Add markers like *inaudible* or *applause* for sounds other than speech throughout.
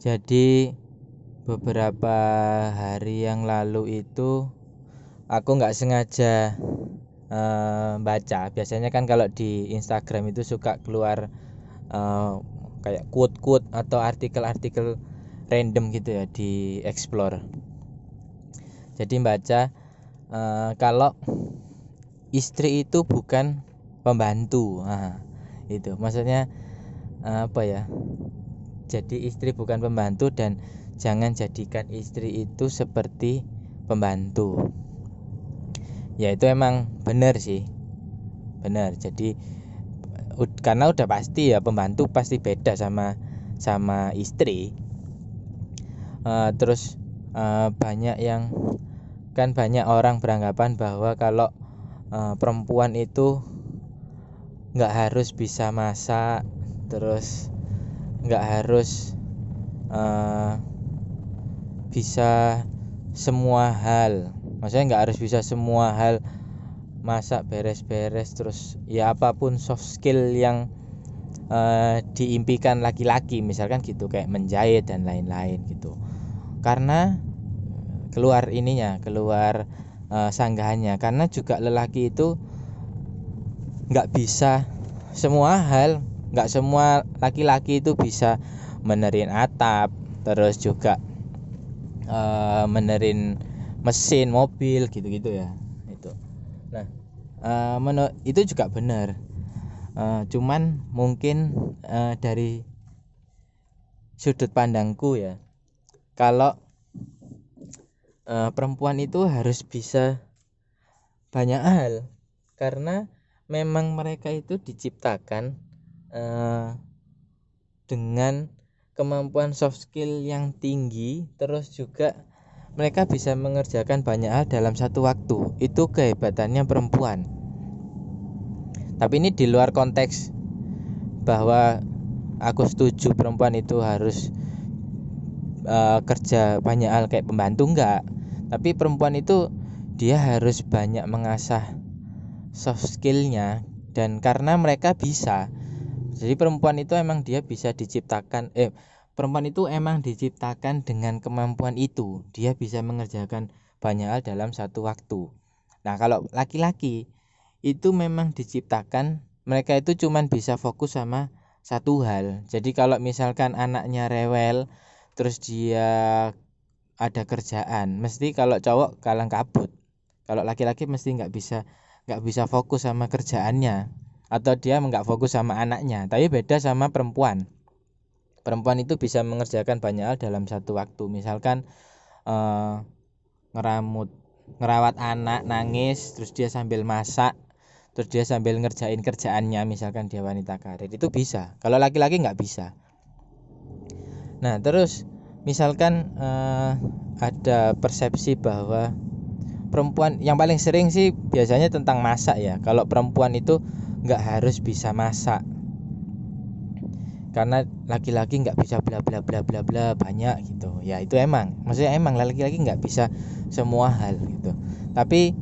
jadi beberapa hari yang lalu itu aku nggak sengaja uh, baca. Biasanya kan kalau di Instagram itu suka keluar uh, kayak quote-quote atau artikel-artikel random gitu ya di explore. Jadi baca uh, kalau istri itu bukan pembantu. Nah, itu. Maksudnya apa ya jadi istri bukan pembantu dan jangan jadikan istri itu seperti pembantu. Ya itu emang benar sih. Benar. Jadi karena udah pasti ya pembantu pasti beda sama sama istri. Uh, terus uh, banyak yang kan banyak orang beranggapan bahwa kalau uh, perempuan itu nggak harus bisa masak terus nggak harus uh, bisa semua hal. Maksudnya nggak harus bisa semua hal masak beres-beres terus ya apa pun soft skill yang uh, diimpikan laki-laki misalkan gitu kayak menjahit dan lain-lain gitu. Karena keluar ininya keluar uh, sanggahannya. Karena juga lelaki itu nggak bisa semua hal nggak semua laki-laki itu bisa menerin atap terus juga uh, menerin mesin mobil gitu-gitu ya itu. Nah uh, itu juga benar. Uh, cuman mungkin uh, dari sudut pandangku ya kalau uh, perempuan itu harus bisa banyak hal. Karena memang mereka itu diciptakan uh, dengan kemampuan soft skill yang tinggi terus juga mereka bisa mengerjakan banyak hal dalam satu waktu. Itu kehebatannya perempuan. Tapi ini di luar konteks bahwa aku setuju perempuan itu harus uh, kerja banyak hal kayak pembantu enggak. Tapi perempuan itu dia harus banyak mengasah soft skillnya dan karena mereka bisa jadi perempuan itu emang dia bisa diciptakan eh perempuan itu emang diciptakan dengan kemampuan itu. Dia bisa mengerjakan banyak hal dalam satu waktu. Nah kalau laki-laki itu memang diciptakan mereka itu cuman bisa fokus sama satu hal. Jadi kalau misalkan anaknya rewel terus dia ada kerjaan mesti kalau cowok kalang kabut. Kalau laki-laki mesti nggak bisa nggak bisa fokus sama kerjaannya atau dia nggak fokus sama anaknya tapi beda sama perempuan. Perempuan itu bisa mengerjakan banyak hal dalam satu waktu. Misalkan uh, ngeramut ngerawat anak nangis terus dia sambil masak terus dia sambil ngerjain kerjaannya misalkan dia wanita karir itu bisa. Kalau laki-laki nggak bisa. Nah terus misalkan uh, ada persepsi bahwa perempuan yang paling sering sih biasanya tentang masak ya. Kalau perempuan itu nggak harus bisa masak. Karena laki-laki nggak bisa bla bla bla bla bla banyak gitu. Ya itu emang. Maksudnya emang laki-laki nggak bisa semua hal gitu. Tapi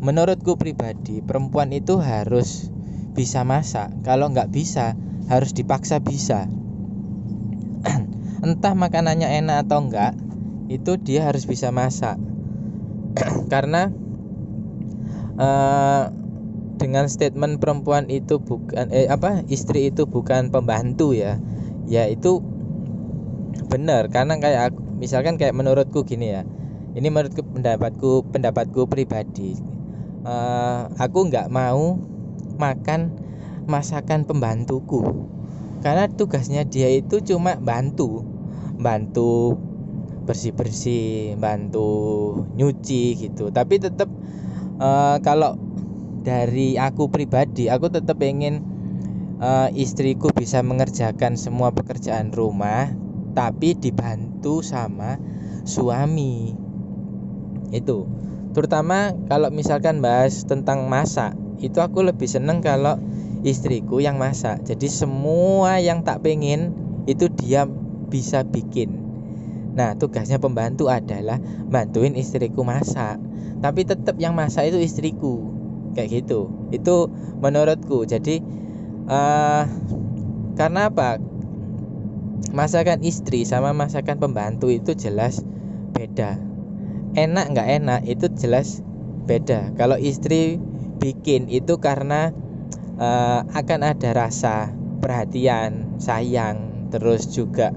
menurutku pribadi perempuan itu harus bisa masak. Kalau nggak bisa harus dipaksa bisa. *clears throat* Entah makanannya enak atau enggak itu dia harus bisa masak. *clears throat* Karena uh, dengan statement perempuan itu bukan eh apa istri itu bukan pembantu ya. Ya itu benar. Karena kayak aku, misalkan kayak menurutku gini ya. Ini menurutku pendapatku pendapatku pribadi. Uh, aku nggak mau makan masakan pembantuku. Karena tugasnya dia itu cuma bantu. Bantu bersih bersih bantu nyuci gitu. Tapi tetap uh, kalau dari aku pribadi aku tetap ingin uh, istriku bisa mengerjakan semua pekerjaan rumah tapi dibantu sama suami. Itu. Terutama kalau misalkan bahas tentang masak itu aku lebih seneng kalau istriku yang masak. Jadi semua yang tak pengen itu dia bisa bikin. Nah tugasnya pembantu adalah bantuin istriku masak. Tapi tetap yang masak itu istriku kayak gitu. Itu menurutku. Jadi uh, karena apa? Masakan istri sama masakan pembantu itu jelas beda. Enak nggak enak itu jelas beda. Kalau istri bikin itu karena uh, akan ada rasa perhatian sayang terus juga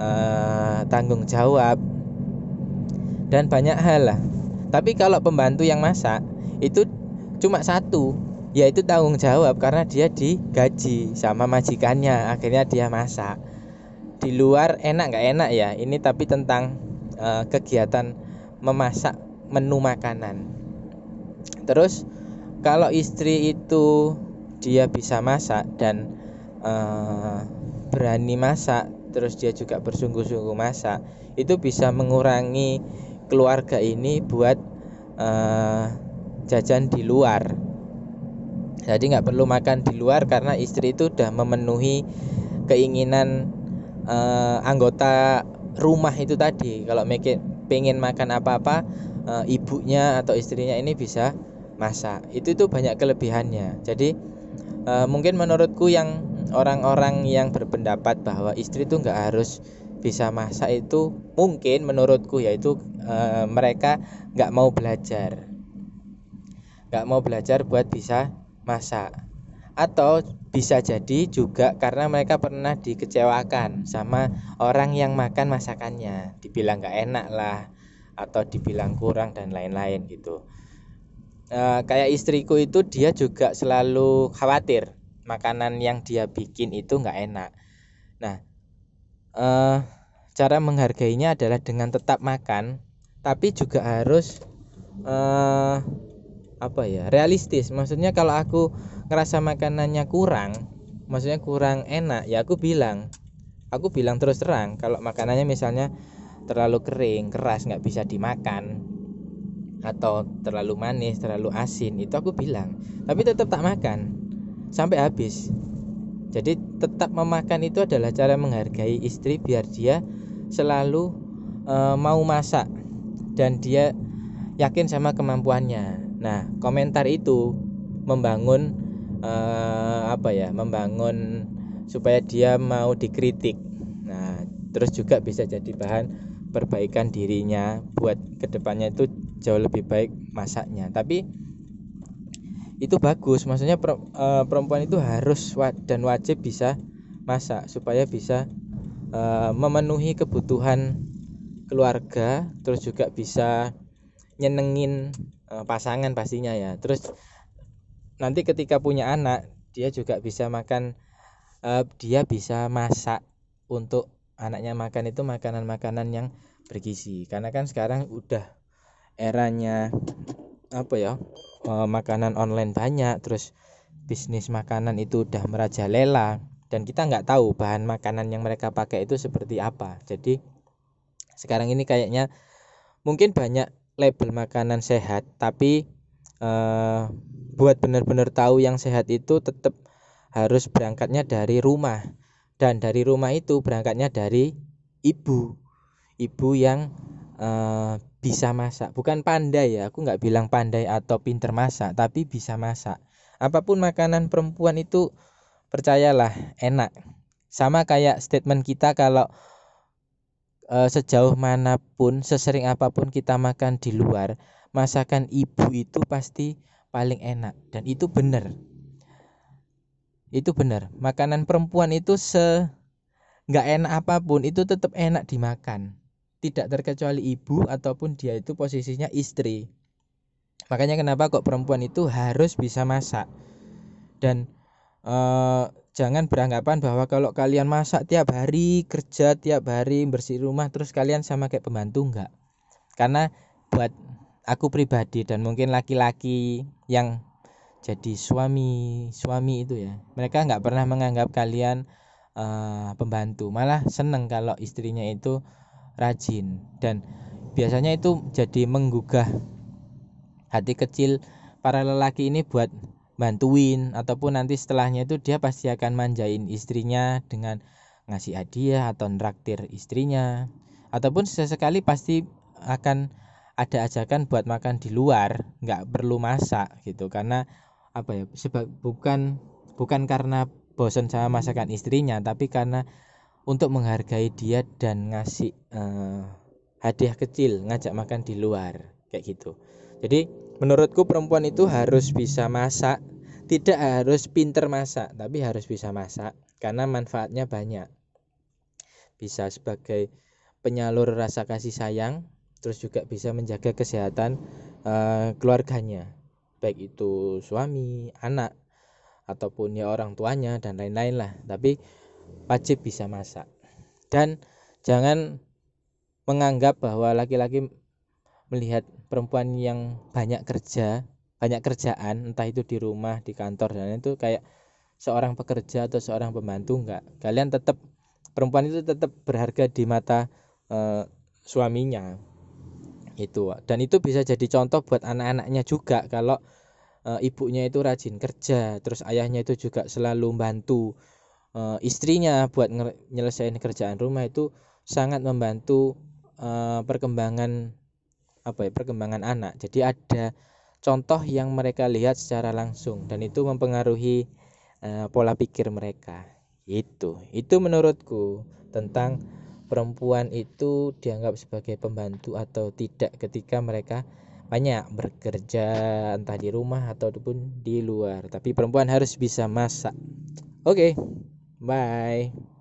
uh, tanggung jawab dan banyak hal lah. Tapi kalau pembantu yang masak itu cuma satu yaitu tanggung jawab karena dia digaji sama majikannya akhirnya dia masak. Di luar enak nggak enak ya ini tapi tentang uh, kegiatan memasak menu makanan. Terus kalau istri itu dia bisa masak dan uh, berani masak terus dia juga bersungguh-sungguh masak itu bisa mengurangi keluarga ini buat uh, jajan di luar. Jadi nggak perlu makan di luar karena istri itu udah memenuhi keinginan uh, anggota rumah itu tadi. Kalau pengen makan apa-apa uh, ibunya atau istrinya ini bisa masak. Itu tuh banyak kelebihannya. Jadi uh, mungkin menurutku yang orang-orang yang berpendapat bahwa istri itu nggak harus bisa masak itu mungkin menurutku yaitu mereka nggak mau belajar nggak mau belajar buat bisa masak. Atau bisa jadi juga karena mereka pernah dikecewakan sama orang yang makan masakannya. Dibilang nggak enak lah atau dibilang kurang dan lain-lain gitu. E, kayak istriku itu dia juga selalu khawatir makanan yang dia bikin itu nggak enak. Nah e, cara menghargainya adalah dengan tetap makan tapi juga harus e, apa ya realistis. Maksudnya kalau aku ngerasa makanannya kurang maksudnya kurang enak ya aku bilang aku bilang terus terang kalau makanannya misalnya terlalu kering keras nggak bisa dimakan atau terlalu manis terlalu asin itu aku bilang. Tapi tetap tak makan sampai habis. Jadi tetap memakan itu adalah cara menghargai istri biar dia selalu e, mau masak dan dia yakin sama kemampuannya nah komentar itu membangun e, apa ya membangun supaya dia mau dikritik. Nah terus juga bisa jadi bahan perbaikan dirinya buat ke depannya itu jauh lebih baik masaknya. Tapi itu bagus maksudnya eh, perempuan itu harus dan wajib bisa masak supaya bisa eh, memenuhi kebutuhan keluarga terus juga bisa nyenengin pasangan pastinya ya. Terus nanti ketika punya anak dia juga bisa makan dia bisa masak untuk anaknya makan itu makanan-makanan yang bergizi. Karena kan sekarang udah eranya apa ya e, makanan online banyak terus bisnis makanan itu udah merajalela dan kita nggak tahu bahan makanan yang mereka pakai itu seperti apa. Jadi sekarang ini kayaknya mungkin banyak label makanan sehat tapi e, buat benar-benar tahu yang sehat itu tetap harus berangkatnya dari rumah. Dan dari rumah itu berangkatnya dari ibu. Ibu yang uh, bisa masak. Bukan pandai ya aku nggak bilang pandai atau pinter masak tapi bisa masak. Apa pun makanan perempuan itu percayalah enak. Sama kayak statement kita kalau uh, sejauh mana pun sesering apa pun kita makan di luar masakan ibu itu pasti paling enak. Dan itu benar. Itu benar. Makanan perempuan itu se nggak enak apa pun itu tetap enak dimakan. Tidak terkecuali ibu ataupun dia itu posisinya istri. Makanya kenapa kok perempuan itu harus bisa masak? Dan eh, jangan beranggapan bahwa kalau kalian masak tiap hari kerja tiap hari bersih rumah terus kalian sama kayak pembantu enggak. Karena buat aku pribadi dan mungkin laki-laki yang jadi suami suami itu ya mereka nggak pernah menganggap kalian uh, pembantu. Malah seneng kalau istrinya itu rajin. Dan biasanya itu jadi menggugah hati kecil para lelaki ini buat bantuin ataupun nanti setelahnya itu dia pasti akan manjain istrinya dengan ngasih hadiah atau nraktir istrinya. Ataupun sesekali pasti akan ada ajakan buat makan di luar nggak perlu masak gitu. Karena apa ya sebab bukan bukan karena bosan sama masakan istrinya tapi karena untuk menghargai dia dan ngasih uh, hadiah kecil ngajak makan di luar kayak gitu. Jadi menurutku perempuan itu harus bisa masak. Tidak harus pinter masak tapi harus bisa masak karena manfaatnya banyak. Bisa sebagai penyalur rasa kasih sayang terus juga bisa menjaga kesehatan uh, keluarganya. Baik itu suami anak ataupun ya orang tuanya dan lain-lain lah. Tapi wajib bisa masak. Dan jangan menganggap bahwa laki-laki melihat perempuan yang banyak kerja banyak kerjaan entah itu di rumah di kantor dan itu kayak seorang pekerja atau seorang pembantu enggak. Kalian tetap perempuan itu tetap berharga di mata uh, suaminya. Itu. Dan itu bisa jadi contoh buat anak-anaknya juga kalau e, ibunya itu rajin kerja terus ayahnya itu juga selalu membantu e, istrinya buat nyelesain kerjaan rumah itu sangat membantu e, perkembangan apa ya perkembangan anak. Jadi ada contoh yang mereka lihat secara langsung dan itu mempengaruhi e, pola pikir mereka. Itu itu menurutku tentang perempuan itu dianggap sebagai pembantu atau tidak ketika mereka banyak bekerja entah di rumah ataupun di luar. Tapi perempuan harus bisa masak. Oke okay, bye